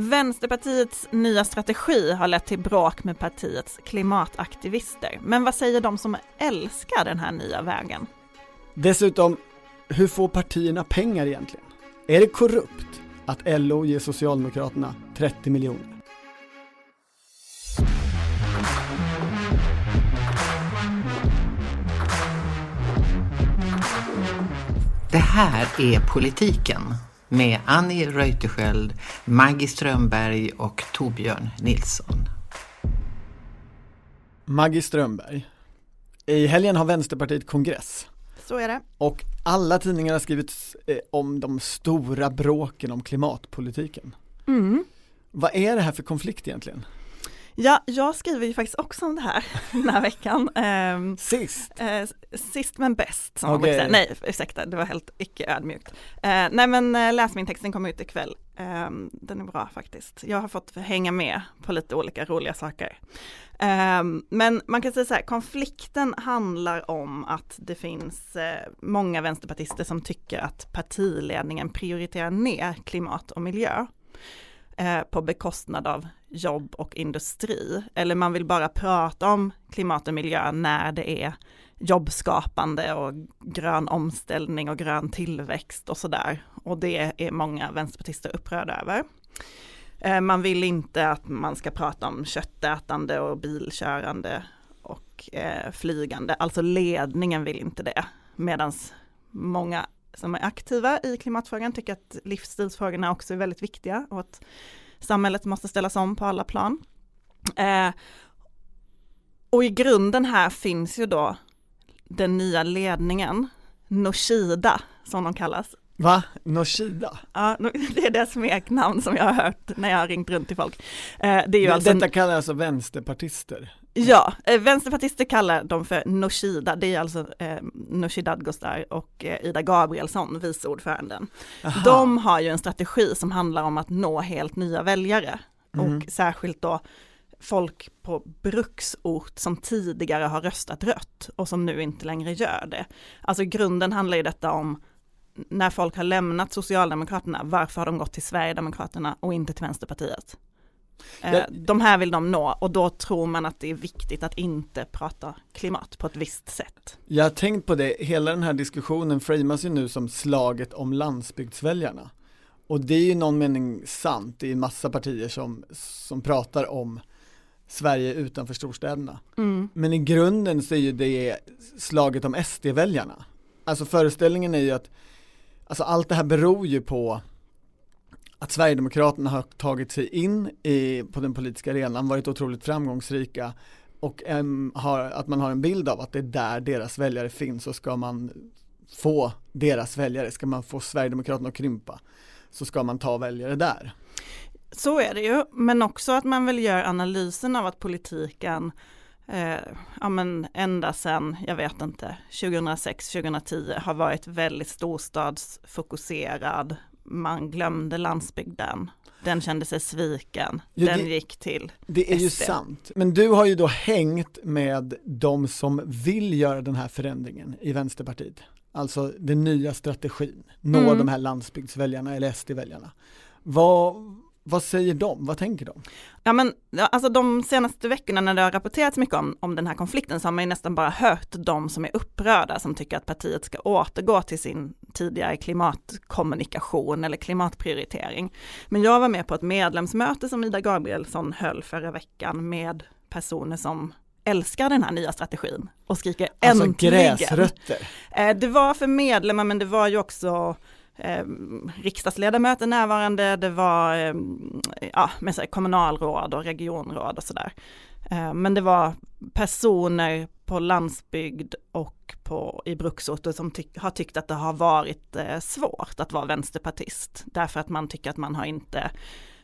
Vänsterpartiets nya strategi har lett till bråk med partiets klimataktivister. Men vad säger de som älskar den här nya vägen? Dessutom, hur får partierna pengar egentligen? Är det korrupt att LO ger Socialdemokraterna 30 miljoner? Det här är Politiken med Annie Reuterskiöld, Maggie Strömberg och Torbjörn Nilsson. Maggie Strömberg. I helgen har Vänsterpartiet kongress. Så är det. Och alla tidningar har skrivit eh, om de stora bråken om klimatpolitiken. Mm. Vad är det här för konflikt egentligen? Ja, jag skriver ju faktiskt också om det här den här veckan. Um, sist? Uh, sist men bäst som okay. man säga. Nej, ursäkta, det var helt icke ödmjukt. Uh, nej men läs min text, den kommer ut ikväll. Um, den är bra faktiskt. Jag har fått hänga med på lite olika roliga saker. Um, men man kan säga så här, konflikten handlar om att det finns många vänsterpartister som tycker att partiledningen prioriterar ner klimat och miljö Eh, på bekostnad av jobb och industri. Eller man vill bara prata om klimat och miljö när det är jobbskapande och grön omställning och grön tillväxt och sådär. Och det är många vänsterpartister upprörda över. Eh, man vill inte att man ska prata om köttätande och bilkörande och eh, flygande, alltså ledningen vill inte det. Medan många som är aktiva i klimatfrågan tycker att livsstilsfrågorna också är väldigt viktiga och att samhället måste ställas om på alla plan. Eh, och i grunden här finns ju då den nya ledningen, Noshida som de kallas. Va? Noshida? Ja, det är det smeknamn som jag har hört när jag har ringt runt till folk. Eh, det är ju det, alltså detta kallar alltså vänsterpartister? Ja, eh, vänsterpartister kallar dem för Noshida, det är alltså eh, Nooshi Dadgostar och eh, Ida Gabrielsson, vice ordföranden. De har ju en strategi som handlar om att nå helt nya väljare mm. och särskilt då folk på bruksort som tidigare har röstat rött och som nu inte längre gör det. Alltså grunden handlar ju detta om när folk har lämnat Socialdemokraterna, varför har de gått till Sverigedemokraterna och inte till Vänsterpartiet? Eh, de här vill de nå och då tror man att det är viktigt att inte prata klimat på ett visst sätt. Jag har tänkt på det, hela den här diskussionen framas ju nu som slaget om landsbygdsväljarna. Och det är ju någon mening sant, det är massa partier som, som pratar om Sverige utanför storstäderna. Mm. Men i grunden så är ju det slaget om SD-väljarna. Alltså föreställningen är ju att, alltså allt det här beror ju på att Sverigedemokraterna har tagit sig in i, på den politiska arenan, varit otroligt framgångsrika och en, har, att man har en bild av att det är där deras väljare finns och ska man få deras väljare, ska man få Sverigedemokraterna att krympa så ska man ta väljare där. Så är det ju, men också att man väl gör analysen av att politiken eh, ja men ända sedan, jag vet inte, 2006-2010 har varit väldigt storstadsfokuserad man glömde landsbygden. Den kände sig sviken, jo, den det, gick till Det är SD. ju sant, men du har ju då hängt med de som vill göra den här förändringen i Vänsterpartiet. Alltså den nya strategin, nå mm. de här landsbygdsväljarna eller SD-väljarna. Vad, vad säger de? Vad tänker de? Ja men alltså de senaste veckorna när det har rapporterats mycket om, om den här konflikten så har man ju nästan bara hört de som är upprörda som tycker att partiet ska återgå till sin tidigare klimatkommunikation eller klimatprioritering. Men jag var med på ett medlemsmöte som Ida Gabrielsson höll förra veckan med personer som älskar den här nya strategin och skriker alltså äntligen. gräsrötter? Eh, det var för medlemmar men det var ju också eh, riksdagsledamöter närvarande, det var eh, ja, med så kommunalråd och regionråd och sådär. Eh, men det var personer på landsbygd och på, i bruksorter som tyck, har tyckt att det har varit eh, svårt att vara vänsterpartist. Därför att man tycker att man har inte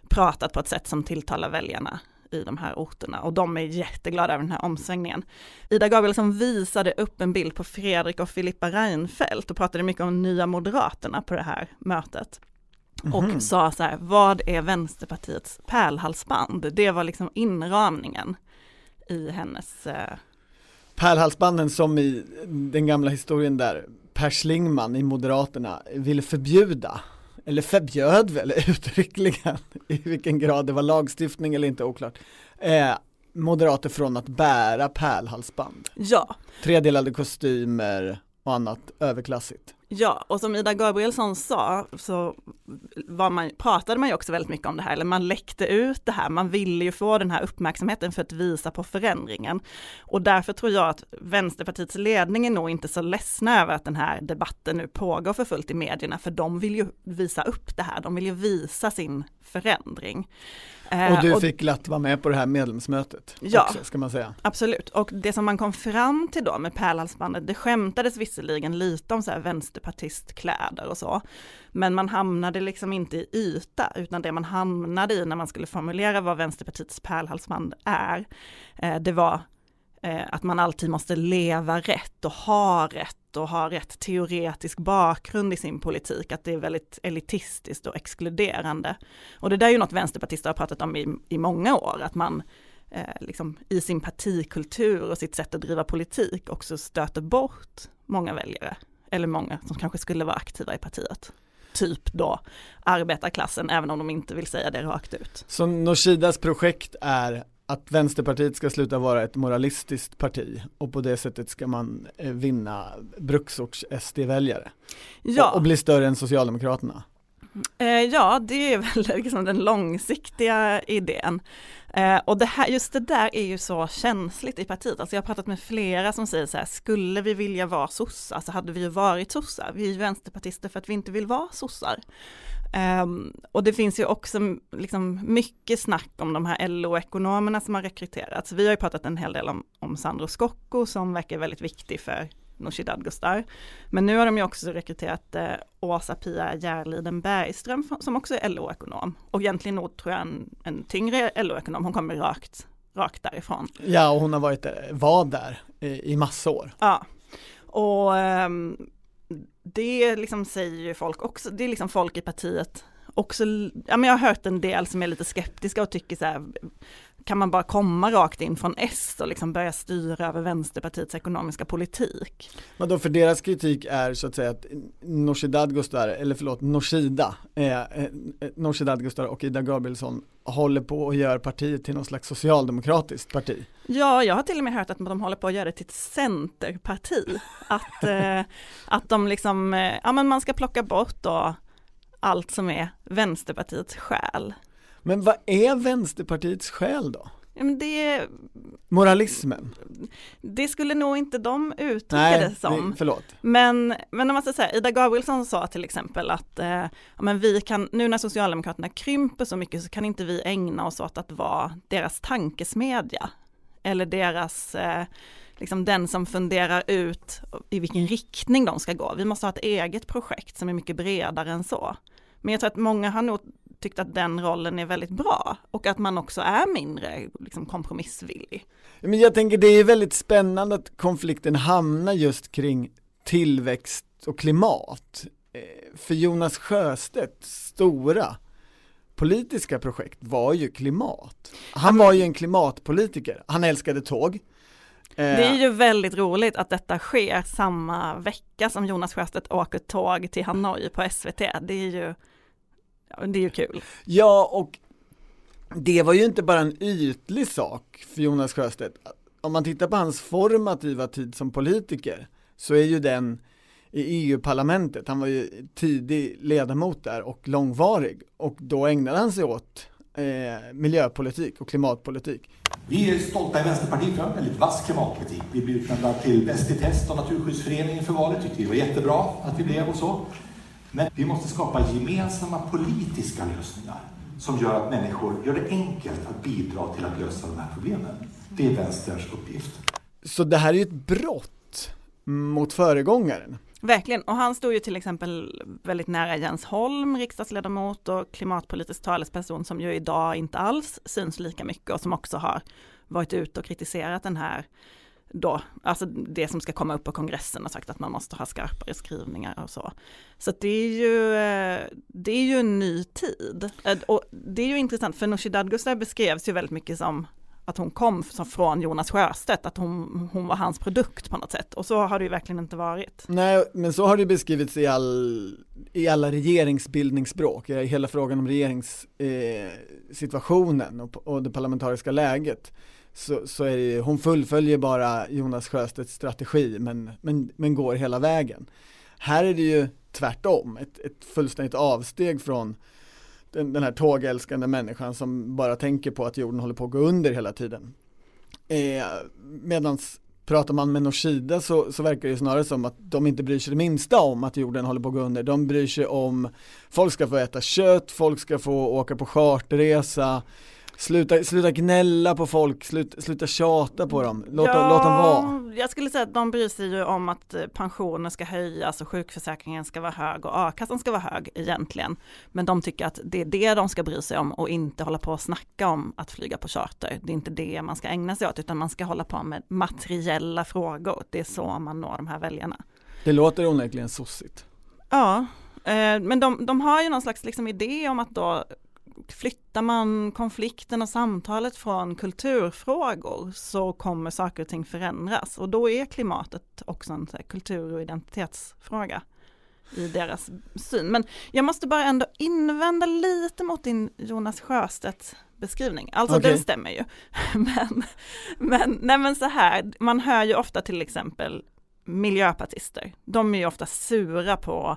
pratat på ett sätt som tilltalar väljarna i de här orterna och de är jätteglada över den här omsvängningen. Ida Gabrielsson visade upp en bild på Fredrik och Filippa Reinfeldt och pratade mycket om Nya Moderaterna på det här mötet. Och mm -hmm. sa så här, vad är Vänsterpartiets pärlhalsband? Det var liksom inramningen i hennes eh... Pärlhalsbanden som i den gamla historien där Per Schlingman i Moderaterna ville förbjuda eller förbjöd väl uttryckligen, i vilken grad det var lagstiftning eller inte oklart, eh, moderater från att bära pärlhalsband. Ja. Tredelade kostymer och annat överklassigt. Ja, och som Ida Gabrielsson sa så man, pratade man ju också väldigt mycket om det här, eller man läckte ut det här, man ville ju få den här uppmärksamheten för att visa på förändringen. Och därför tror jag att Vänsterpartiets ledning är nog inte så ledsna över att den här debatten nu pågår för fullt i medierna, för de vill ju visa upp det här, de vill ju visa sin förändring. Och du fick glatt vara med på det här medlemsmötet ja, också, ska man säga. Absolut, och det som man kom fram till då med pärlhalsbandet, det skämtades visserligen lite om så här vänsterpartistkläder och så, men man hamnade liksom inte i yta, utan det man hamnade i när man skulle formulera vad Vänsterpartiets pärlhalsband är, eh, det var eh, att man alltid måste leva rätt och ha rätt och ha rätt teoretisk bakgrund i sin politik, att det är väldigt elitistiskt och exkluderande. Och det där är ju något vänsterpartister har pratat om i, i många år, att man eh, liksom i sin partikultur och sitt sätt att driva politik också stöter bort många väljare, eller många som kanske skulle vara aktiva i partiet typ då arbetarklassen, även om de inte vill säga det rakt ut. Så Norshidas projekt är att Vänsterpartiet ska sluta vara ett moralistiskt parti och på det sättet ska man eh, vinna bruksorts SD-väljare. Ja. Och, och bli större än Socialdemokraterna. Eh, ja, det är väl liksom den långsiktiga idén. Eh, och det här, just det där är ju så känsligt i partiet. Alltså jag har pratat med flera som säger så här, skulle vi vilja vara sossar så hade vi ju varit sossar. Vi är ju vänsterpartister för att vi inte vill vara sossar. Um, och det finns ju också liksom mycket snack om de här LO-ekonomerna som har rekryterats. Vi har ju pratat en hel del om, om Sandro Scocco som verkar väldigt viktig för Nooshi Dadgostar. Men nu har de ju också rekryterat eh, Åsa-Pia Järliden Bergström som också är LO-ekonom. Och egentligen nog tror jag en, en tyngre LO-ekonom, hon kommer rakt, rakt därifrån. Ja, och hon har varit, var där i, i massa år. Ja, och um, det liksom säger ju folk också, det är liksom folk i partiet också, ja men jag har hört en del som är lite skeptiska och tycker så här, kan man bara komma rakt in från S och liksom börja styra över Vänsterpartiets ekonomiska politik? Men då för deras kritik är så att säga att Nooshi Dadgostar, eller förlåt Nooshida, eh, eh, Nooshi Dadgostar och Ida Gabrielsson håller på och gör partiet till någon slags socialdemokratiskt parti. Ja, jag har till och med hört att de håller på att göra det till ett centerparti. Att, eh, att de liksom, eh, ja men man ska plocka bort då allt som är Vänsterpartiets själ. Men vad är Vänsterpartiets själ då? Ja, men det, Moralismen? Det skulle nog inte de uttrycka Nej, det som. Det, förlåt. Men, men om man ska säga, Ida Gabrielsson sa till exempel att eh, ja, men vi kan, nu när Socialdemokraterna krymper så mycket så kan inte vi ägna oss åt att vara deras tankesmedja. Eller deras, eh, liksom den som funderar ut i vilken riktning de ska gå. Vi måste ha ett eget projekt som är mycket bredare än så. Men jag tror att många har nog tyckt att den rollen är väldigt bra och att man också är mindre liksom, kompromissvillig. Men jag tänker det är väldigt spännande att konflikten hamnar just kring tillväxt och klimat. Eh, för Jonas Sjöstedts stora politiska projekt var ju klimat. Han var ju en klimatpolitiker, han älskade tåg. Det är ju väldigt roligt att detta sker samma vecka som Jonas Sjöstedt åker tåg till Hanoi på SVT. Det är ju det är ju kul. Ja, och det var ju inte bara en ytlig sak för Jonas Sjöstedt. Om man tittar på hans formativa tid som politiker så är ju den i EU-parlamentet, han var ju tidig ledamot där och långvarig och då ägnade han sig åt eh, miljöpolitik och klimatpolitik. Vi är stolta i Vänsterpartiet för en väldigt vass klimatpolitik. Vi blev utnämnda till Bäst i test av Naturskyddsföreningen för valet, tyckte vi var jättebra att vi blev och så. Men vi måste skapa gemensamma politiska lösningar som gör att människor gör det enkelt att bidra till att lösa de här problemen. Det är vänsterns uppgift. Så det här är ett brott mot föregångaren. Verkligen, och han stod ju till exempel väldigt nära Jens Holm, riksdagsledamot och klimatpolitisk talesperson som ju idag inte alls syns lika mycket och som också har varit ute och kritiserat den här då, alltså det som ska komma upp på kongressen och sagt att man måste ha skarpare skrivningar och så. Så det är ju, eh, det är ju en ny tid. Eh, och det är ju intressant för Nooshi Dadgostar beskrevs ju väldigt mycket som att hon kom från Jonas Sjöstedt, att hon, hon var hans produkt på något sätt. Och så har det ju verkligen inte varit. Nej, men så har det beskrivits i, all, i alla regeringsbildningsspråk, i hela frågan om regeringssituationen eh, och, och det parlamentariska läget. Så, så är det, hon fullföljer bara Jonas Sjöstedts strategi men, men, men går hela vägen. Här är det ju tvärtom, ett, ett fullständigt avsteg från den, den här tågälskande människan som bara tänker på att jorden håller på att gå under hela tiden. Eh, Medan pratar man med Norsida så, så verkar det snarare som att de inte bryr sig det minsta om att jorden håller på att gå under. De bryr sig om, folk ska få äta kött, folk ska få åka på charterresa, Sluta, sluta gnälla på folk, sluta, sluta tjata på dem, låt, ja, låt dem vara. Jag skulle säga att de bryr sig ju om att eh, pensionen ska höjas och sjukförsäkringen ska vara hög och a-kassan ska vara hög egentligen. Men de tycker att det är det de ska bry sig om och inte hålla på och snacka om att flyga på charter. Det är inte det man ska ägna sig åt utan man ska hålla på med materiella frågor. Det är så man når de här väljarna. Det låter onekligen sossigt. Ja, eh, men de, de har ju någon slags liksom idé om att då flyttar man konflikten och samtalet från kulturfrågor så kommer saker och ting förändras och då är klimatet också en kultur och identitetsfråga i deras syn. Men jag måste bara ändå invända lite mot din Jonas Sjöstedt beskrivning. Alltså okay. den stämmer ju. Men, men, nej men så här, man hör ju ofta till exempel miljöpartister. De är ju ofta sura på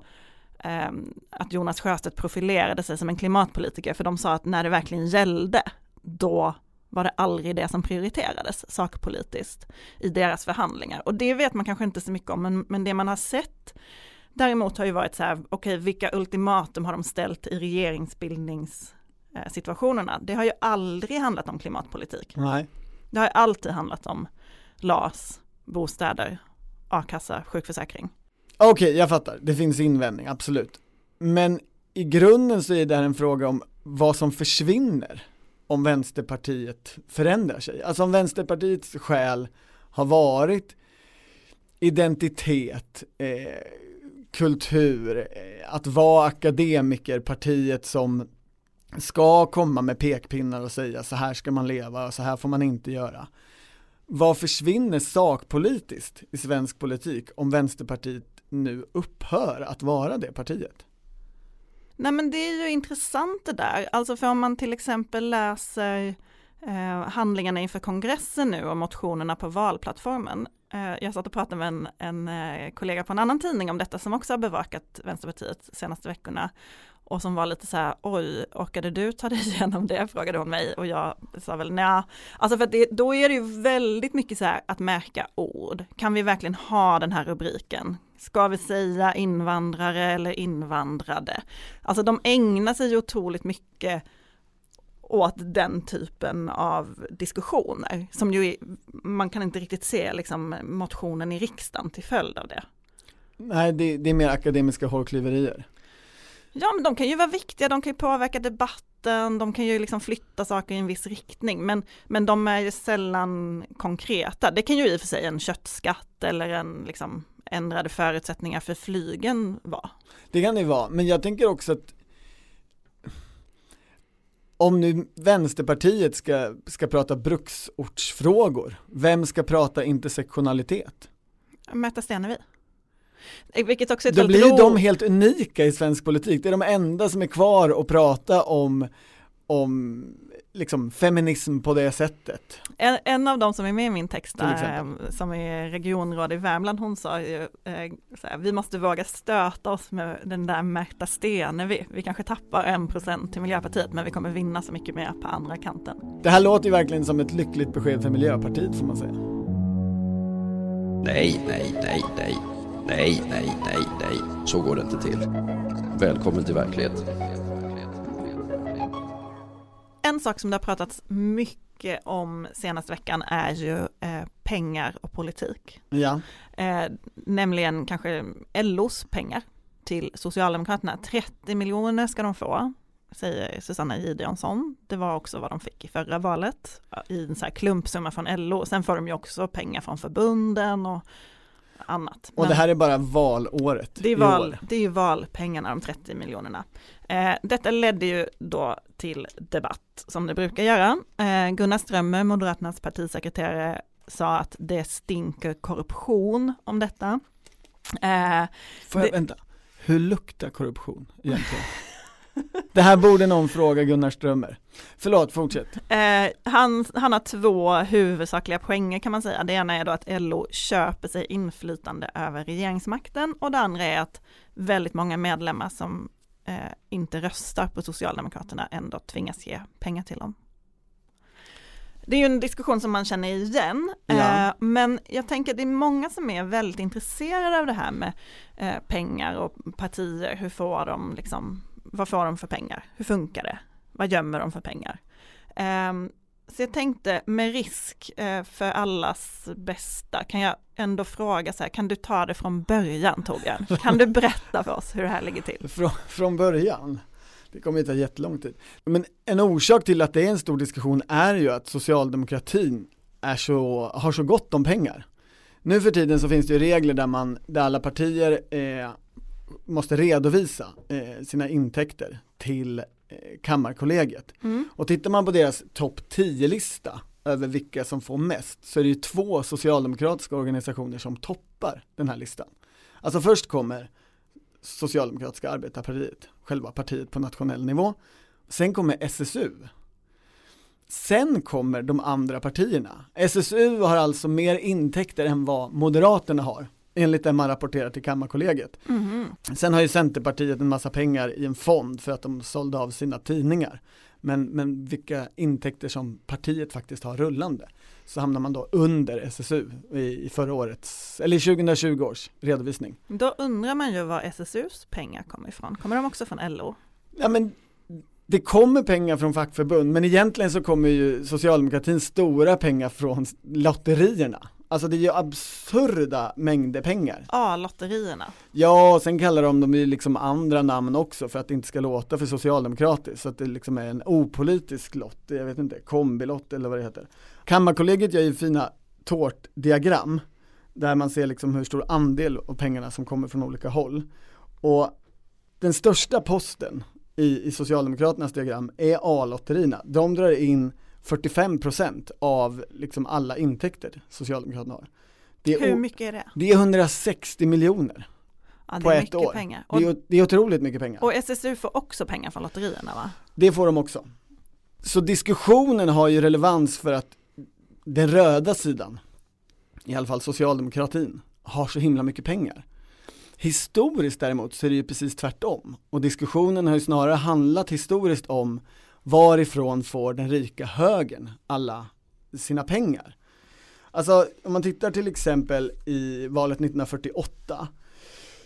att Jonas Sjöstedt profilerade sig som en klimatpolitiker, för de sa att när det verkligen gällde, då var det aldrig det som prioriterades sakpolitiskt i deras förhandlingar. Och det vet man kanske inte så mycket om, men, men det man har sett däremot har ju varit så här, okej, okay, vilka ultimatum har de ställt i regeringsbildningssituationerna? Det har ju aldrig handlat om klimatpolitik. Nej. Det har alltid handlat om LAS, bostäder, a-kassa, sjukförsäkring. Okej, okay, jag fattar. Det finns invändning, absolut. Men i grunden så är det här en fråga om vad som försvinner om Vänsterpartiet förändrar sig. Alltså om Vänsterpartiets skäl har varit identitet, eh, kultur, eh, att vara akademikerpartiet som ska komma med pekpinnar och säga så här ska man leva och så här får man inte göra. Vad försvinner sakpolitiskt i svensk politik om Vänsterpartiet nu upphör att vara det partiet? Nej men det är ju intressant det där, alltså för om man till exempel läser eh, handlingarna inför kongressen nu och motionerna på valplattformen. Eh, jag satt och pratade med en, en eh, kollega på en annan tidning om detta som också har bevakat Vänsterpartiet senaste veckorna och som var lite så här, oj, orkade du ta dig igenom det? frågade hon mig och jag sa väl nej. Alltså för det, då är det ju väldigt mycket så här att märka ord. Kan vi verkligen ha den här rubriken? Ska vi säga invandrare eller invandrade? Alltså de ägnar sig ju otroligt mycket åt den typen av diskussioner som ju man kan inte riktigt se liksom motionen i riksdagen till följd av det. Nej, det, det är mer akademiska hårklyverier. Ja, men de kan ju vara viktiga, de kan ju påverka debatten, de kan ju liksom flytta saker i en viss riktning, men, men de är ju sällan konkreta. Det kan ju i och för sig en köttskatt eller en liksom ändrade förutsättningar för flygen vara. Det kan det vara, men jag tänker också att om nu Vänsterpartiet ska, ska prata bruksortsfrågor, vem ska prata intersektionalitet? Märta Stenevi. Vilket också är Då blir ro... de helt unika i svensk politik, det är de enda som är kvar och prata om, om liksom feminism på det sättet. En, en av de som är med i min text, där, som är regionråd i Värmland, hon sa ju eh, såhär, vi måste våga stöta oss med den där Märta Stenevi. Vi kanske tappar en procent till Miljöpartiet, men vi kommer vinna så mycket mer på andra kanten. Det här låter ju verkligen som ett lyckligt besked för Miljöpartiet får man säga. Nej, nej, nej, nej. Nej, nej, nej, nej. Så går det inte till. Välkommen till verkligheten. En sak som det har pratats mycket om senaste veckan är ju eh, pengar och politik. Ja. Eh, nämligen kanske LOs pengar till Socialdemokraterna. 30 miljoner ska de få, säger Susanna Gideonsson. Det var också vad de fick i förra valet i en så här klumpsumma från LO. Sen får de ju också pengar från förbunden och annat. Och Men det här är bara valåret? Det är, val, det är ju valpengarna, de 30 miljonerna. Eh, detta ledde ju då till debatt som det brukar göra. Eh, Gunnar Strömmer, Moderaternas partisekreterare, sa att det stinker korruption om detta. Eh, Får jag, det... vänta, hur luktar korruption egentligen? Det här borde någon fråga Gunnar Strömmer. Förlåt, fortsätt. Eh, han, han har två huvudsakliga poänger kan man säga. Det ena är då att LO köper sig inflytande över regeringsmakten och det andra är att väldigt många medlemmar som eh, inte röstar på Socialdemokraterna ändå tvingas ge pengar till dem. Det är ju en diskussion som man känner igen, ja. eh, men jag tänker att det är många som är väldigt intresserade av det här med eh, pengar och partier, hur får de liksom vad får de för pengar? Hur funkar det? Vad gömmer de för pengar? Um, så jag tänkte med risk eh, för allas bästa kan jag ändå fråga så här, kan du ta det från början Torbjörn? Kan du berätta för oss hur det här ligger till? Från, från början? Det kommer inte ta jättelång tid. Men en orsak till att det är en stor diskussion är ju att socialdemokratin är så, har så gott om pengar. Nu för tiden så finns det ju regler där man, där alla partier eh, måste redovisa eh, sina intäkter till eh, Kammarkollegiet. Mm. Och tittar man på deras topp 10-lista över vilka som får mest så är det ju två socialdemokratiska organisationer som toppar den här listan. Alltså först kommer Socialdemokratiska arbetarpartiet, själva partiet på nationell nivå. Sen kommer SSU. Sen kommer de andra partierna. SSU har alltså mer intäkter än vad Moderaterna har enligt det man rapporterar till Kammarkollegiet. Mm. Sen har ju Centerpartiet en massa pengar i en fond för att de sålde av sina tidningar. Men, men vilka intäkter som partiet faktiskt har rullande så hamnar man då under SSU i, i förra årets, eller 2020 års redovisning. Då undrar man ju var SSUs pengar kommer ifrån. Kommer de också från LO? Ja men det kommer pengar från fackförbund men egentligen så kommer ju socialdemokratins stora pengar från lotterierna. Alltså det är ju absurda mängder pengar. Ja, lotterierna. Ja, och sen kallar de dem ju liksom andra namn också för att det inte ska låta för socialdemokratiskt. Så att det liksom är en opolitisk lott, jag vet inte, kombilott eller vad det heter. Kammarkollegiet gör ju fina tårtdiagram där man ser liksom hur stor andel av pengarna som kommer från olika håll. Och den största posten i, i Socialdemokraternas diagram är A-lotterierna. De drar in 45% av liksom alla intäkter Socialdemokraterna har. Hur mycket är det? Det är 160 miljoner. Ja, på ett år. Pengar. Det är, det är otroligt mycket pengar. Och SSU får också pengar från lotterierna va? Det får de också. Så diskussionen har ju relevans för att den röda sidan, i alla fall socialdemokratin, har så himla mycket pengar. Historiskt däremot så är det ju precis tvärtom och diskussionen har ju snarare handlat historiskt om varifrån får den rika högern alla sina pengar? Alltså om man tittar till exempel i valet 1948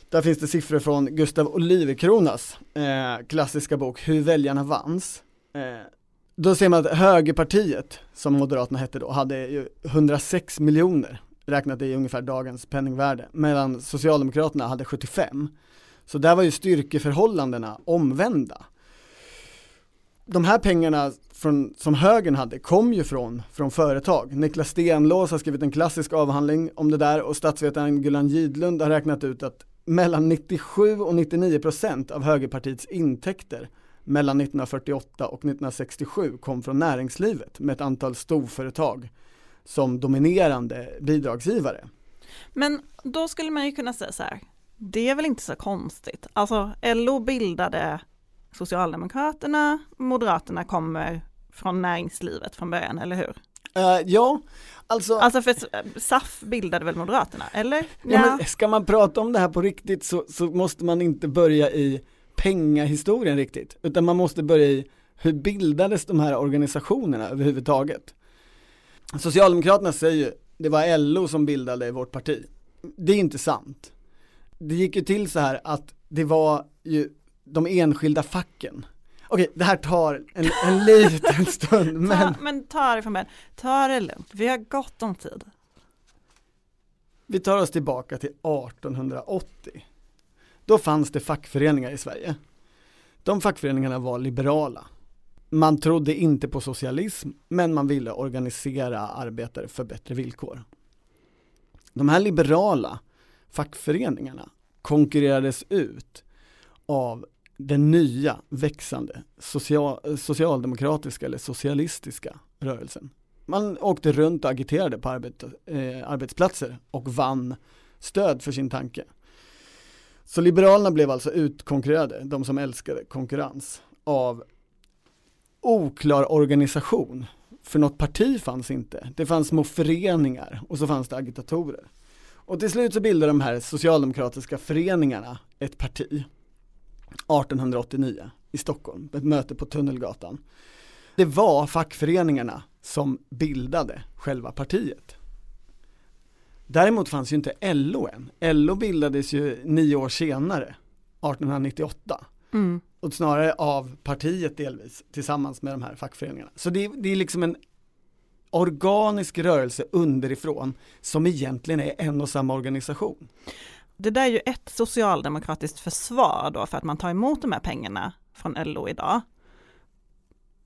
där finns det siffror från Gustav Olivecronas eh, klassiska bok Hur väljarna vanns. Eh, då ser man att högerpartiet, som Moderaterna hette då, hade ju 106 miljoner räknat i ungefär dagens penningvärde, medan Socialdemokraterna hade 75. Så där var ju styrkeförhållandena omvända de här pengarna från, som högern hade kom ju från, från företag. Niklas Stenlås har skrivit en klassisk avhandling om det där och statsvetaren Gullan Gidlund har räknat ut att mellan 97 och 99 procent av högerpartiets intäkter mellan 1948 och 1967 kom från näringslivet med ett antal storföretag som dominerande bidragsgivare. Men då skulle man ju kunna säga så här, det är väl inte så konstigt. Alltså LO bildade Socialdemokraterna, Moderaterna kommer från näringslivet från början, eller hur? Uh, ja, alltså Alltså för SAF bildade väl Moderaterna, eller? Ja, ja. Men ska man prata om det här på riktigt så, så måste man inte börja i pengahistorien riktigt, utan man måste börja i hur bildades de här organisationerna överhuvudtaget? Socialdemokraterna säger ju, det var LO som bildade vårt parti. Det är inte sant. Det gick ju till så här att det var ju de enskilda facken. Okej, det här tar en, en liten stund men... Ta, men ta det från början, ta det lugnt, vi har gott om tid. Vi tar oss tillbaka till 1880. Då fanns det fackföreningar i Sverige. De fackföreningarna var liberala. Man trodde inte på socialism, men man ville organisera arbetare för bättre villkor. De här liberala fackföreningarna konkurrerades ut av den nya växande social, socialdemokratiska eller socialistiska rörelsen. Man åkte runt och agiterade på arbet, eh, arbetsplatser och vann stöd för sin tanke. Så Liberalerna blev alltså utkonkurrerade, de som älskade konkurrens, av oklar organisation. För något parti fanns inte. Det fanns små föreningar och så fanns det agitatorer. Och till slut så bildade de här socialdemokratiska föreningarna ett parti 1889 i Stockholm, ett möte på Tunnelgatan. Det var fackföreningarna som bildade själva partiet. Däremot fanns ju inte LO än. LO bildades ju nio år senare, 1898. Mm. Och snarare av partiet delvis, tillsammans med de här fackföreningarna. Så det, det är liksom en organisk rörelse underifrån som egentligen är en och samma organisation. Det där är ju ett socialdemokratiskt försvar då för att man tar emot de här pengarna från LO idag.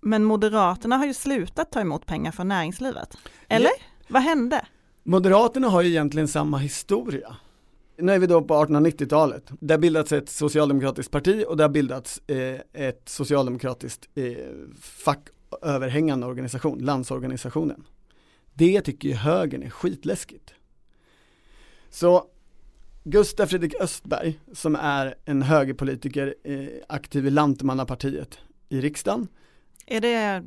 Men Moderaterna har ju slutat ta emot pengar från näringslivet. Eller? Ja. Vad hände? Moderaterna har ju egentligen samma historia. Nu är vi då på 1890-talet. Det har bildats ett socialdemokratiskt parti och det har bildats eh, ett socialdemokratiskt eh, facköverhängande organisation, landsorganisationen. Det tycker ju högern är skitläskigt. Så Gustaf Fredrik Östberg, som är en högerpolitiker eh, aktiv i Lantmannapartiet i riksdagen, är det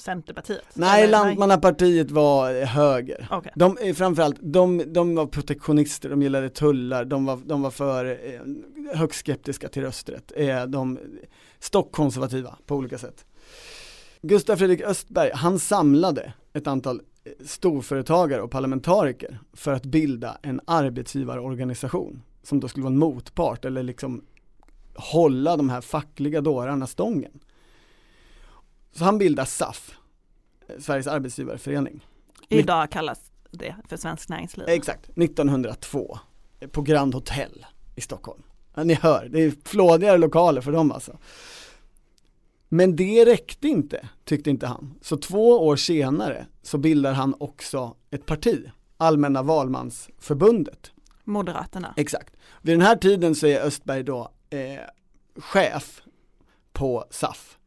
Centerpartiet? Nej, Eller? Lantmannapartiet var höger. Okay. De, framförallt, de, de var protektionister, de gillade tullar, de var, de var för eh, högst skeptiska till rösträtt. Eh, de stockkonservativa på olika sätt. Gustaf Fredrik Östberg, han samlade ett antal eh, storföretagare och parlamentariker för att bilda en arbetsgivarorganisation som då skulle vara en motpart eller liksom hålla de här fackliga dårarna stången. Så han bildar SAF, Sveriges arbetsgivareförening. Idag kallas det för Svenskt Näringsliv. Exakt, 1902 på Grand Hotel i Stockholm. Ni hör, det är flådigare lokaler för dem alltså. Men det räckte inte, tyckte inte han. Så två år senare så bildar han också ett parti, Allmänna valmansförbundet. Moderaterna. Exakt. Vid den här tiden så är Östberg då eh, chef på SAF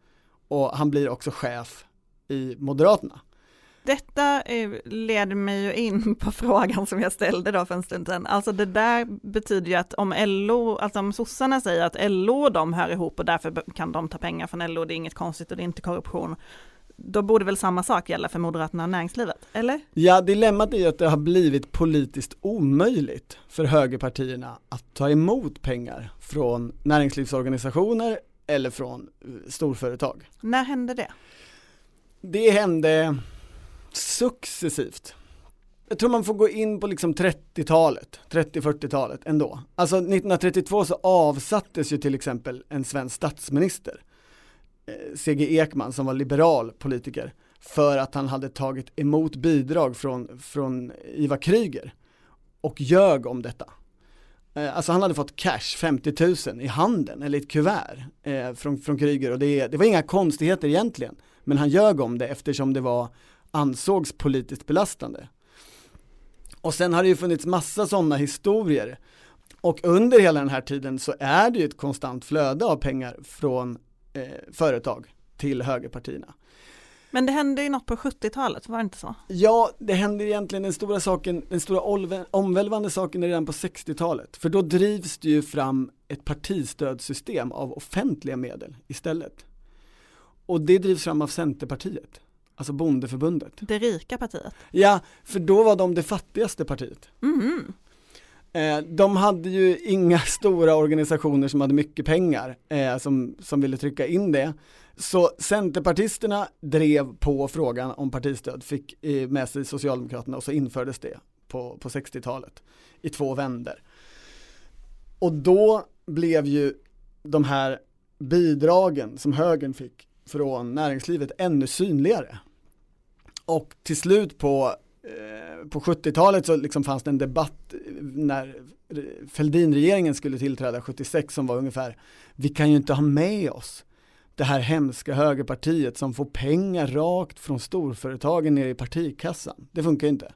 och han blir också chef i Moderaterna. Detta leder mig ju in på frågan som jag ställde då för en stund sedan. Alltså det där betyder ju att om LO, alltså om sossarna säger att LO och de hör ihop och därför kan de ta pengar från LO, det är inget konstigt och det är inte korruption. Då borde väl samma sak gälla för Moderaterna och näringslivet, eller? Ja, dilemmat är ju att det har blivit politiskt omöjligt för högerpartierna att ta emot pengar från näringslivsorganisationer eller från eh, storföretag. När hände det? Det hände successivt. Jag tror man får gå in på liksom 30-talet, 30-40-talet ändå. Alltså 1932 så avsattes ju till exempel en svensk statsminister, eh, C.G. Ekman som var liberal politiker, för att han hade tagit emot bidrag från, från Ivar Kryger och ljög om detta. Eh, alltså han hade fått cash, 50 000 i handen eller i ett kuvert eh, från, från Kryger och det, det var inga konstigheter egentligen. Men han ljög om det eftersom det var, ansågs politiskt belastande. Och sen har det ju funnits massa sådana historier. Och under hela den här tiden så är det ju ett konstant flöde av pengar från eh, företag till högerpartierna. Men det hände ju något på 70-talet, var det inte så? Ja, det hände egentligen den stora saken, den stora omvälvande saken redan på 60-talet. För då drivs det ju fram ett partistödssystem av offentliga medel istället. Och det drivs fram av Centerpartiet, alltså bondeförbundet. Det rika partiet? Ja, för då var de det fattigaste partiet. Mm. De hade ju inga stora organisationer som hade mycket pengar eh, som, som ville trycka in det. Så Centerpartisterna drev på frågan om partistöd, fick med sig Socialdemokraterna och så infördes det på, på 60-talet i två vänder. Och då blev ju de här bidragen som högern fick från näringslivet ännu synligare. Och till slut på, eh, på 70-talet så liksom fanns det en debatt när Fälldinregeringen skulle tillträda 76 som var ungefär, vi kan ju inte ha med oss det här hemska högerpartiet som får pengar rakt från storföretagen ner i partikassan. Det funkar ju inte.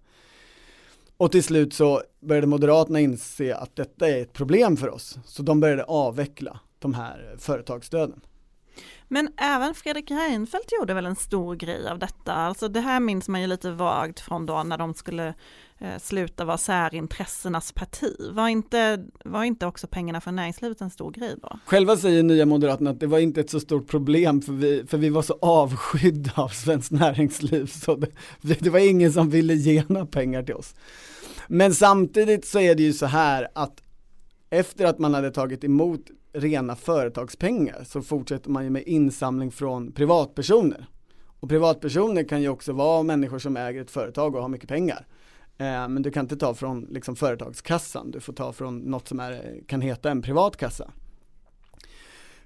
Och till slut så började Moderaterna inse att detta är ett problem för oss, så de började avveckla de här företagsstöden. Men även Fredrik Reinfeldt gjorde väl en stor grej av detta. Alltså det här minns man ju lite vagt från då när de skulle eh, sluta vara särintressenas parti. Var inte, var inte också pengarna från näringslivet en stor grej då? Själva säger Nya Moderaterna att det var inte ett så stort problem för vi, för vi var så avskydda av svenskt näringsliv så det, det var ingen som ville ge några pengar till oss. Men samtidigt så är det ju så här att efter att man hade tagit emot rena företagspengar så fortsätter man ju med insamling från privatpersoner. Och privatpersoner kan ju också vara människor som äger ett företag och har mycket pengar. Eh, men du kan inte ta från liksom, företagskassan, du får ta från något som är, kan heta en privat kassa.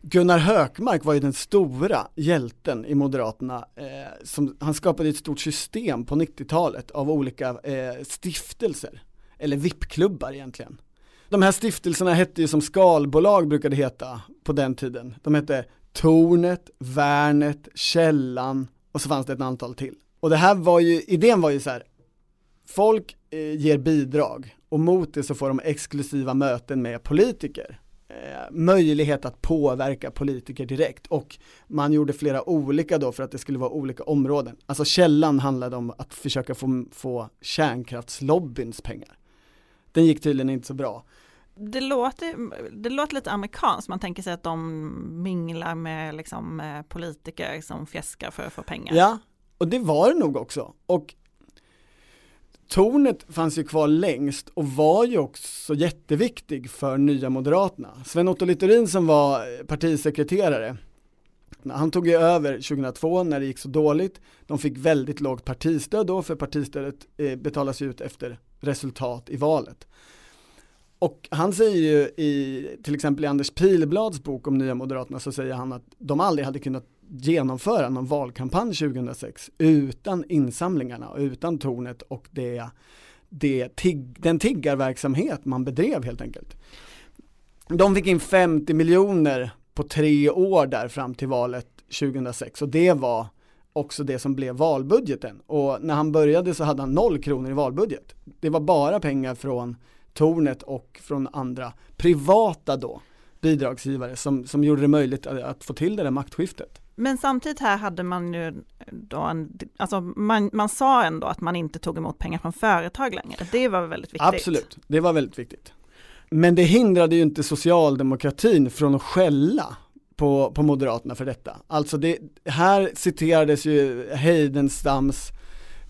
Gunnar Hökmark var ju den stora hjälten i Moderaterna. Eh, som, han skapade ett stort system på 90-talet av olika eh, stiftelser, eller VIP-klubbar egentligen. De här stiftelserna hette ju som skalbolag brukade heta på den tiden. De hette Tornet, Värnet, Källan och så fanns det ett antal till. Och det här var ju, idén var ju så här, folk eh, ger bidrag och mot det så får de exklusiva möten med politiker. Eh, möjlighet att påverka politiker direkt och man gjorde flera olika då för att det skulle vara olika områden. Alltså källan handlade om att försöka få, få kärnkraftslobbyns pengar. Den gick tydligen inte så bra. Det låter, det låter lite amerikanskt, man tänker sig att de minglar med liksom, eh, politiker som fjäskar för att få pengar. Ja, och det var det nog också. Och Tornet fanns ju kvar längst och var ju också jätteviktig för Nya Moderaterna. Sven-Otto Littorin som var partisekreterare, han tog ju över 2002 när det gick så dåligt. De fick väldigt lågt partistöd då, för partistödet eh, betalas betalas ut efter resultat i valet. Och han säger ju i, till exempel i Anders Pilblads bok om Nya Moderaterna så säger han att de aldrig hade kunnat genomföra någon valkampanj 2006 utan insamlingarna och utan tornet och det, det tig, den tiggarverksamhet man bedrev helt enkelt. De fick in 50 miljoner på tre år där fram till valet 2006 och det var också det som blev valbudgeten och när han började så hade han noll kronor i valbudget. Det var bara pengar från tornet och från andra privata då bidragsgivare som, som gjorde det möjligt att, att få till det där maktskiftet. Men samtidigt här hade man ju då en, alltså man, man sa ändå att man inte tog emot pengar från företag längre. Det var väldigt viktigt. Absolut, det var väldigt viktigt. Men det hindrade ju inte socialdemokratin från att skälla på, på Moderaterna för detta. Alltså det, här citerades ju Heidenstams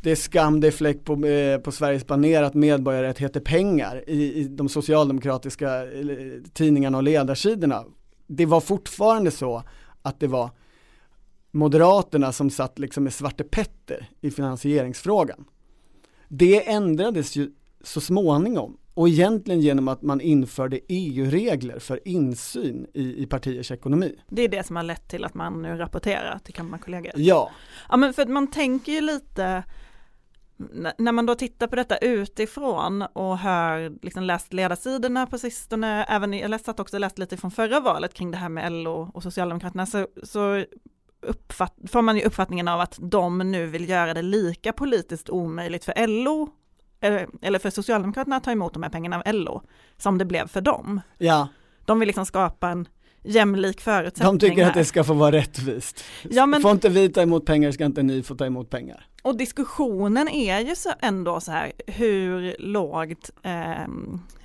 det är skam, det är fläck på, eh, på Sveriges baner att medborgarrätt heter pengar i, i de socialdemokratiska eh, tidningarna och ledarsidorna. Det var fortfarande så att det var Moderaterna som satt liksom med Svarte Petter i finansieringsfrågan. Det ändrades ju så småningom och egentligen genom att man införde EU-regler för insyn i, i partiers ekonomi. Det är det som har lett till att man nu rapporterar till Kammarkollegiet? Ja. Ja men för att man tänker ju lite när man då tittar på detta utifrån och hör, liksom läst ledarsidorna på sistone, även jag satt också läst lite från förra valet kring det här med LO och Socialdemokraterna, så, så uppfatt, får man ju uppfattningen av att de nu vill göra det lika politiskt omöjligt för LO eller för Socialdemokraterna att ta emot de här pengarna av LO som det blev för dem. Ja. De vill liksom skapa en jämlik förutsättning. De tycker här. att det ska få vara rättvist. Ja, men, får inte vi ta emot pengar ska inte ni få ta emot pengar. Och diskussionen är ju så ändå så här, hur lågt eh,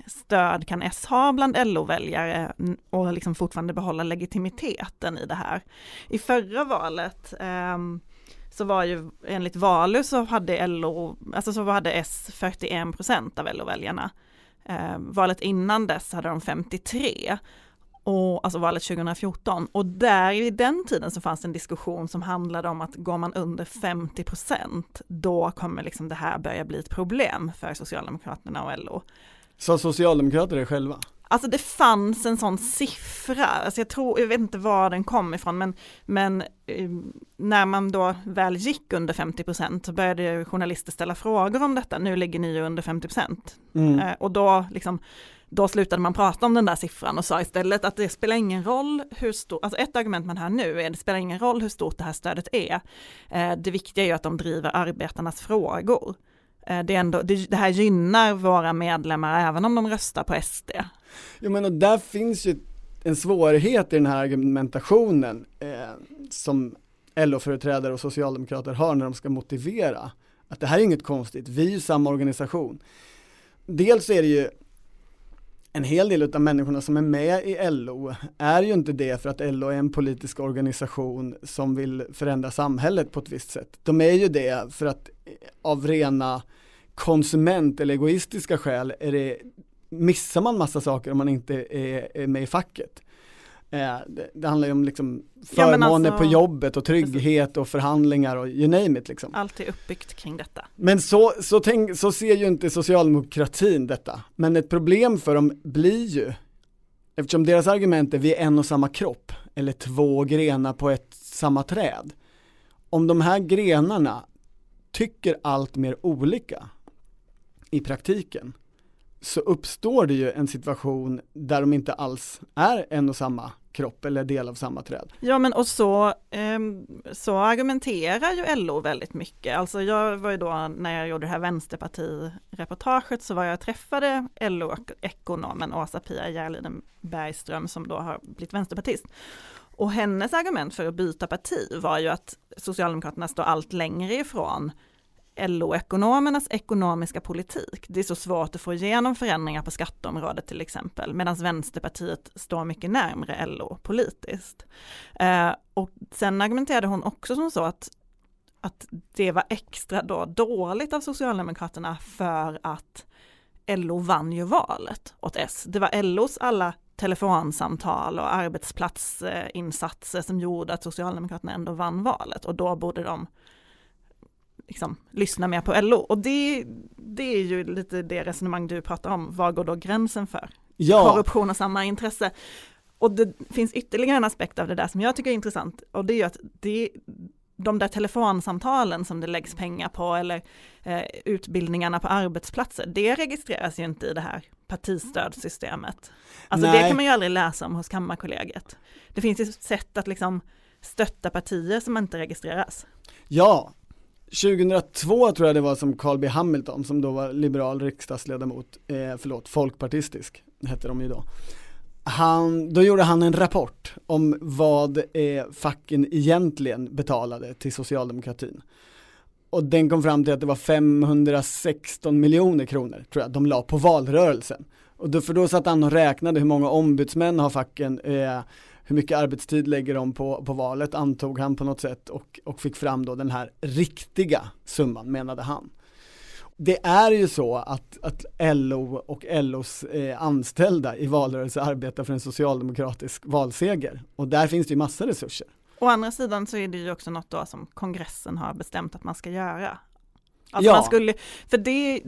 stöd kan S ha bland LO-väljare och liksom fortfarande behålla legitimiteten i det här. I förra valet eh, så var ju enligt Valu så hade LO, alltså så hade S 41 procent av LO-väljarna. Eh, valet innan dess hade de 53 och, alltså valet 2014. Och där i den tiden så fanns en diskussion som handlade om att går man under 50 procent, då kommer liksom det här börja bli ett problem för Socialdemokraterna och LO. Sa Socialdemokraterna det själva? Alltså det fanns en sån siffra, alltså jag tror, jag vet inte var den kom ifrån, men, men eh, när man då väl gick under 50 procent så började journalister ställa frågor om detta, nu ligger ni ju under 50 procent. Mm. Eh, och då liksom då slutade man prata om den där siffran och sa istället att det spelar ingen roll hur stort, alltså ett argument man hör nu är att det spelar ingen roll hur stort det här stödet är. Eh, det viktiga är ju att de driver arbetarnas frågor. Eh, det, ändå, det, det här gynnar våra medlemmar även om de röstar på SD. Jo men och där finns ju en svårighet i den här argumentationen eh, som LO-företrädare och socialdemokrater har när de ska motivera att det här är inget konstigt, vi är ju samma organisation. Dels är det ju en hel del av människorna som är med i LO är ju inte det för att LO är en politisk organisation som vill förändra samhället på ett visst sätt. De är ju det för att eh, av rena konsument eller egoistiska skäl är det, missar man massa saker om man inte är, är med i facket. Eh, det, det, handlar ju om liksom förmåner ja, alltså, på jobbet och trygghet precis. och förhandlingar och you name it liksom. Allt är uppbyggt kring detta. Men så, så, tänk, så ser ju inte socialdemokratin detta. Men ett problem för dem blir ju, eftersom deras argument är vi är en och samma kropp, eller två grenar på ett samma träd. Om de här grenarna tycker allt mer olika i praktiken, så uppstår det ju en situation där de inte alls är en och samma kropp eller del av samma träd. Ja men och så, eh, så argumenterar ju LO väldigt mycket. Alltså jag var ju då när jag gjorde det här vänsterpartireportaget så var jag och träffade LO-ekonomen Åsa-Pia Järliden Bergström som då har blivit vänsterpartist. Och hennes argument för att byta parti var ju att Socialdemokraterna står allt längre ifrån LO-ekonomernas ekonomiska politik. Det är så svårt att få igenom förändringar på skatteområdet till exempel, medan Vänsterpartiet står mycket närmre LO politiskt. Eh, och sen argumenterade hon också som så att, att det var extra då dåligt av Socialdemokraterna för att LO vann ju valet åt S. Det var LOs alla telefonsamtal och arbetsplatsinsatser som gjorde att Socialdemokraterna ändå vann valet och då borde de liksom, lyssna mer på LO. Och det, det är ju lite det resonemang du pratar om, var går då gränsen för ja. korruption och samma intresse? Och det finns ytterligare en aspekt av det där som jag tycker är intressant och det är ju att det, de där telefonsamtalen som det läggs pengar på eller eh, utbildningarna på arbetsplatser, det registreras ju inte i det här partistödssystemet. Alltså Nej. det kan man ju aldrig läsa om hos Kammarkollegiet. Det finns ju sätt att liksom stötta partier som inte registreras. Ja, 2002 tror jag det var som Carl B Hamilton som då var liberal riksdagsledamot, eh, förlåt, folkpartistisk hette de ju då. Han, då gjorde han en rapport om vad eh, facken egentligen betalade till socialdemokratin. Och den kom fram till att det var 516 miljoner kronor, tror jag, de la på valrörelsen. Och då, för då satt han och räknade hur många ombudsmän har facken eh, hur mycket arbetstid lägger de på, på valet antog han på något sätt och, och fick fram då den här riktiga summan menade han. Det är ju så att, att LO och LOs eh, anställda i valrörelse arbetar för en socialdemokratisk valseger och där finns det ju massa resurser. Å andra sidan så är det ju också något då som kongressen har bestämt att man ska göra. Alltså ja. man skulle, för det,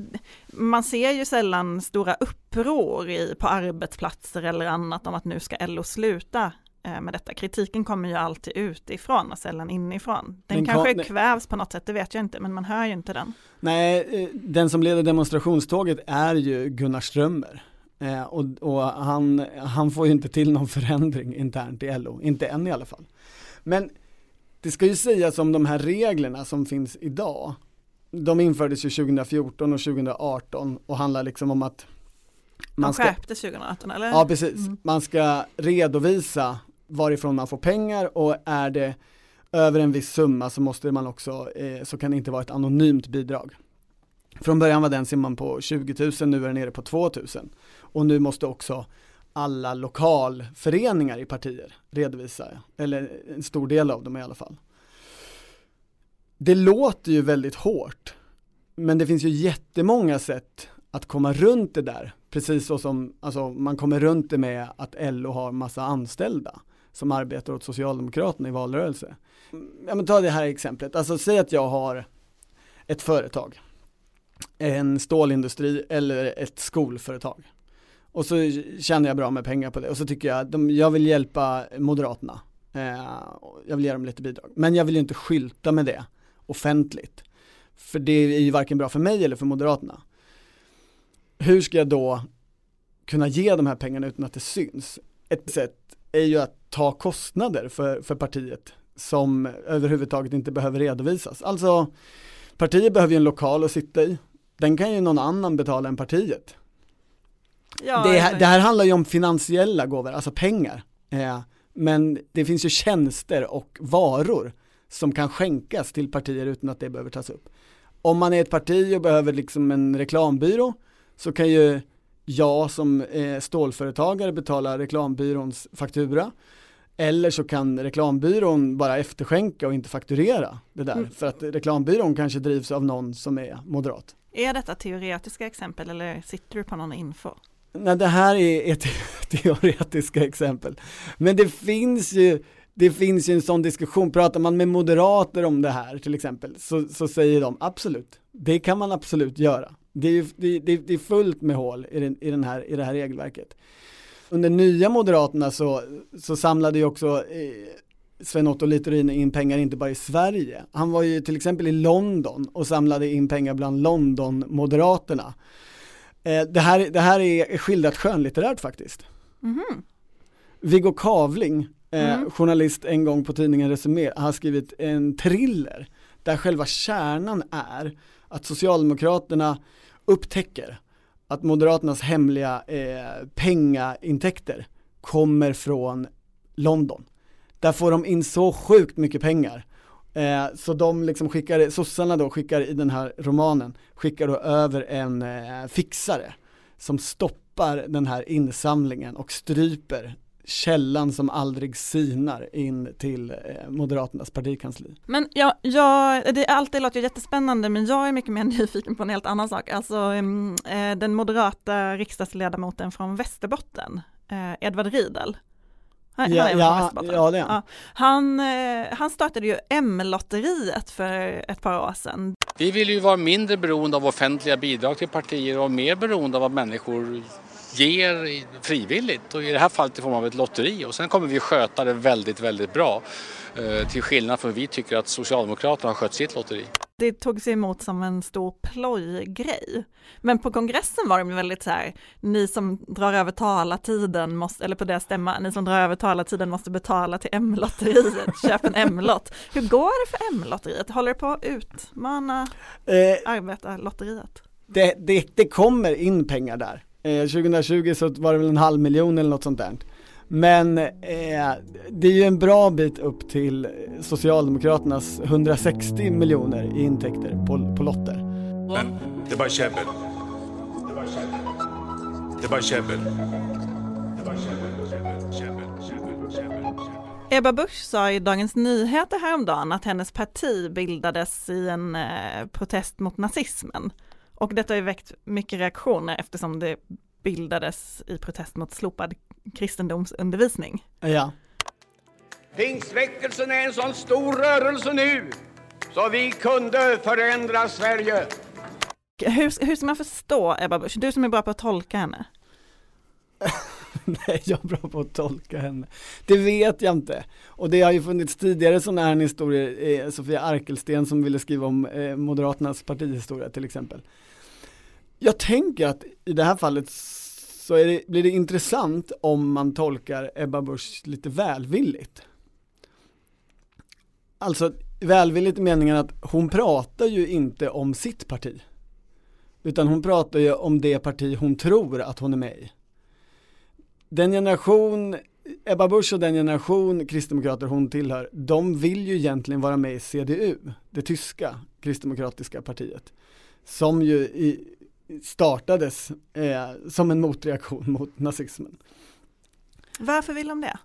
man ser ju sällan stora uppror i, på arbetsplatser eller annat om att nu ska LO sluta med detta. Kritiken kommer ju alltid utifrån och sällan inifrån. Den, den kanske kvävs på något sätt, det vet jag inte, men man hör ju inte den. Nej, eh, den som leder demonstrationståget är ju Gunnar Strömmer. Eh, och, och han, han får ju inte till någon förändring internt i LO, inte än i alla fall. Men det ska ju sägas om de här reglerna som finns idag. De infördes ju 2014 och 2018 och handlar liksom om att man de skärptes 2018 eller? Ja precis, mm. man ska redovisa varifrån man får pengar och är det över en viss summa så måste man också, eh, så kan det inte vara ett anonymt bidrag. Från början var den simman på 20 000, nu är den nere på 2 000. Och nu måste också alla lokalföreningar i partier redovisa, eller en stor del av dem i alla fall. Det låter ju väldigt hårt, men det finns ju jättemånga sätt att komma runt det där, precis så som alltså, man kommer runt det med att LO har massa anställda som arbetar åt Socialdemokraterna i valrörelse. Ja men ta det här exemplet, alltså säg att jag har ett företag, en stålindustri eller ett skolföretag. Och så tjänar jag bra med pengar på det och så tycker jag, att jag vill hjälpa Moderaterna. Eh, jag vill ge dem lite bidrag. Men jag vill ju inte skylta med det offentligt. För det är ju varken bra för mig eller för Moderaterna. Hur ska jag då kunna ge de här pengarna utan att det syns? Ett sätt är ju att ta kostnader för, för partiet som överhuvudtaget inte behöver redovisas. Alltså, partiet behöver ju en lokal att sitta i. Den kan ju någon annan betala än partiet. Ja, det, här, det här handlar ju om finansiella gåvor, alltså pengar. Eh, men det finns ju tjänster och varor som kan skänkas till partier utan att det behöver tas upp. Om man är ett parti och behöver liksom en reklambyrå så kan ju jag som eh, stålföretagare betala reklambyråns faktura. Eller så kan reklambyrån bara efterskänka och inte fakturera det där. Mm. För att reklambyrån kanske drivs av någon som är moderat. Är detta teoretiska exempel eller sitter du på någon info? Nej, det här är ett teoretiska exempel. Men det finns ju det finns ju en sån diskussion, pratar man med moderater om det här till exempel så, så säger de absolut, det kan man absolut göra. Det är, det, det, det är fullt med hål i, den, i, den här, i det här regelverket. Under nya Moderaterna så, så samlade ju också eh, Sven Otto Littorin in pengar inte bara i Sverige. Han var ju till exempel i London och samlade in pengar bland London-moderaterna. Eh, det, här, det här är skildrat skönlitterärt faktiskt. Mhm. Viggo Kavling, eh, Mm. journalist en gång på tidningen Resumé, har skrivit en thriller där själva kärnan är att Socialdemokraterna upptäcker att Moderaternas hemliga eh, pengaintäkter kommer från London. Där får de in så sjukt mycket pengar. Eh, så de liksom skickar, sossarna då skickar i den här romanen, skickar då över en eh, fixare som stoppar den här insamlingen och stryper källan som aldrig sinar in till eh, Moderaternas partikansli. Men ja, jag, det, allt det låter jättespännande men jag är mycket mer nyfiken på en helt annan sak. Alltså mm, eh, den moderata riksdagsledamoten från Västerbotten, eh, Edvard Riedel. Han, Ja, han ja, ja, det är han. Ja. Han, han startade ju M-lotteriet för ett par år sedan. Vi vill ju vara mindre beroende av offentliga bidrag till partier och mer beroende av vad människor ger frivilligt och i det här fallet i form av ett lotteri och sen kommer vi sköta det väldigt, väldigt bra. Eh, till skillnad från vi tycker att Socialdemokraterna har skött sitt lotteri. Det tog sig emot som en stor plojgrej. Men på kongressen var de väldigt så här, ni som drar över talartiden måste, eller på deras stämma, ni som drar över talartiden måste betala till M-lotteriet, köp en M-lott. Hur går det för M-lotteriet? Håller det på att utmana Eh, arbetarlotteriet? det, det, det kommer in pengar där. Eh, 2020 så var det väl en halv miljon eller något sånt där. Men eh, det är ju en bra bit upp till Socialdemokraternas 160 miljoner i intäkter på, på lotter. Men det är bara käbbel. Det är bara käbbel. Det är bara käbbel. Det är bara käbbel, käbbel, käbbel, käbbel, käbbel. Ebba Busch sa i Dagens Nyheter häromdagen att hennes parti bildades i en eh, protest mot nazismen. Och detta har ju väckt mycket reaktioner eftersom det bildades i protest mot slopad kristendomsundervisning. Ja, Pingstväckelsen är en sån stor rörelse nu så vi kunde förändra Sverige. Hur, hur ska man förstå Ebba Busch? Du som är bra på att tolka henne. Nej, jag är bra på att tolka henne. Det vet jag inte. Och det har ju funnits tidigare sådana här historier, eh, Sofia Arkelsten som ville skriva om eh, Moderaternas partihistoria till exempel. Jag tänker att i det här fallet så är det, blir det intressant om man tolkar Ebba Busch lite välvilligt. Alltså välvilligt i meningen att hon pratar ju inte om sitt parti. Utan hon pratar ju om det parti hon tror att hon är med i den generation, Ebba Busch och den generation kristdemokrater hon tillhör, de vill ju egentligen vara med i CDU, det tyska kristdemokratiska partiet, som ju i, startades eh, som en motreaktion mot nazismen. Varför vill de det?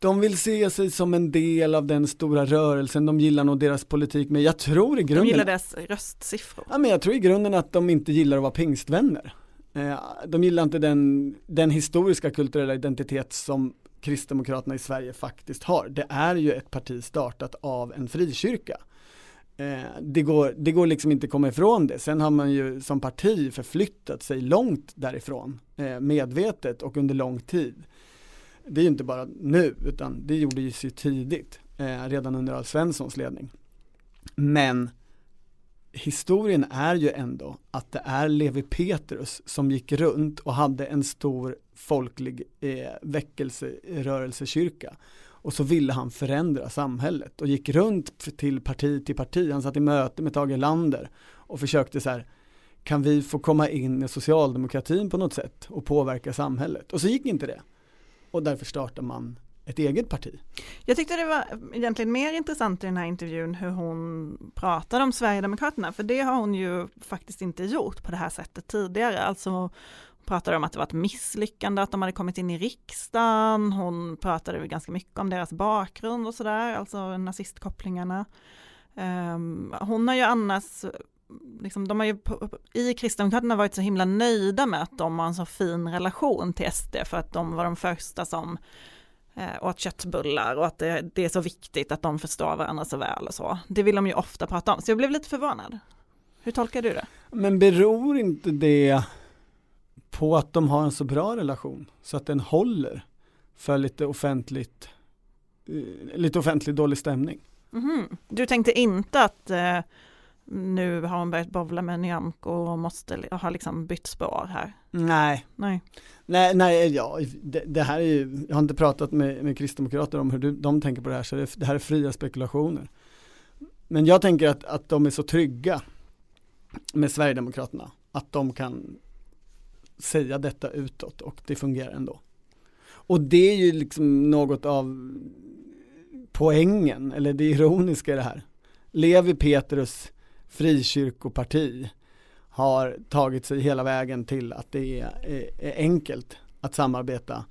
De vill se sig som en del av den stora rörelsen, de gillar nog deras politik, men jag tror i De grunden gillar deras röstsiffror. Ja, men jag tror i grunden att de inte gillar att vara pingstvänner. Eh, de gillar inte den, den historiska kulturella identitet som Kristdemokraterna i Sverige faktiskt har. Det är ju ett parti startat av en frikyrka. Eh, det går, det går liksom inte att komma ifrån det. Sen har man ju som parti förflyttat sig långt därifrån, eh, medvetet och under lång tid. Det är ju inte bara nu, utan det gjordes ju tidigt, redan under Alf Svenssons ledning. Men historien är ju ändå att det är Levi Petrus som gick runt och hade en stor folklig eh, väckelserörelsekyrka. Och så ville han förändra samhället och gick runt till parti till parti. Han satt i möte med Tage Erlander och försökte så här kan vi få komma in i socialdemokratin på något sätt och påverka samhället? Och så gick inte det. Och därför startar man ett eget parti. Jag tyckte det var egentligen mer intressant i den här intervjun hur hon pratade om Sverigedemokraterna, för det har hon ju faktiskt inte gjort på det här sättet tidigare. Alltså hon pratade om att det var ett misslyckande att de hade kommit in i riksdagen. Hon pratade ganska mycket om deras bakgrund och sådär, alltså nazistkopplingarna. Um, ehm, hon har ju annars liksom, de har ju i Kristdemokraterna varit så himla nöjda med att de har en så fin relation till SD för att de var de första som eh, åt köttbullar och att det, det, är så viktigt att de förstår varandra så väl och så. Det vill de ju ofta prata om, så jag blev lite förvånad. Hur tolkar du det? Men beror inte det på att de har en så bra relation så att den håller för lite offentligt, eh, lite offentlig dålig stämning? Mm -hmm. Du tänkte inte att eh, nu har hon börjat bovla med Nyamko och måste ha liksom bytt spår här. Nej. Nej. Nej, nej ja, det, det, här är ju, jag har inte pratat med, med kristdemokrater om hur du, de tänker på det här, så det, det, här är fria spekulationer. Men jag tänker att, att de är så trygga med Sverigedemokraterna, att de kan säga detta utåt och det fungerar ändå. Och det är ju liksom något av poängen, eller det ironiska i det här. Levi Petrus frikyrkoparti har tagit sig hela vägen till att det är, eh, är enkelt att samarbeta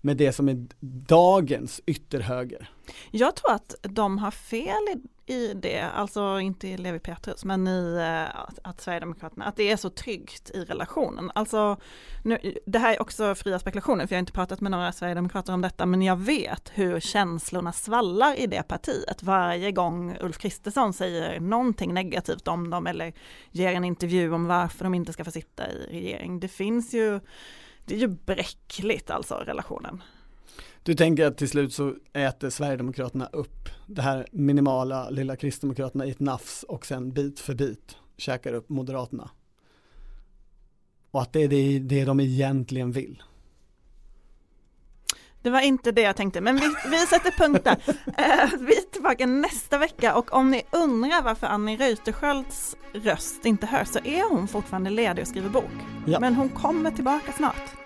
med det som är dagens ytterhöger. Jag tror att de har fel i, i det, alltså inte i Levi Petrus, men i eh, att, att Sverigedemokraterna, att det är så tryggt i relationen. Alltså, nu, det här är också fria spekulationer, för jag har inte pratat med några Sverigedemokrater om detta, men jag vet hur känslorna svallar i det partiet. Varje gång Ulf Kristersson säger någonting negativt om dem eller ger en intervju om varför de inte ska få sitta i regering. Det finns ju det är ju bräckligt alltså relationen. Du tänker att till slut så äter Sverigedemokraterna upp det här minimala lilla Kristdemokraterna i ett nafs och sen bit för bit käkar upp Moderaterna. Och att det är det, det de egentligen vill. Det var inte det jag tänkte, men vi, vi sätter punkt där. Eh, vi är tillbaka nästa vecka och om ni undrar varför Annie Reuterskiölds röst inte hörs så är hon fortfarande ledig och skriver bok. Ja. Men hon kommer tillbaka snart.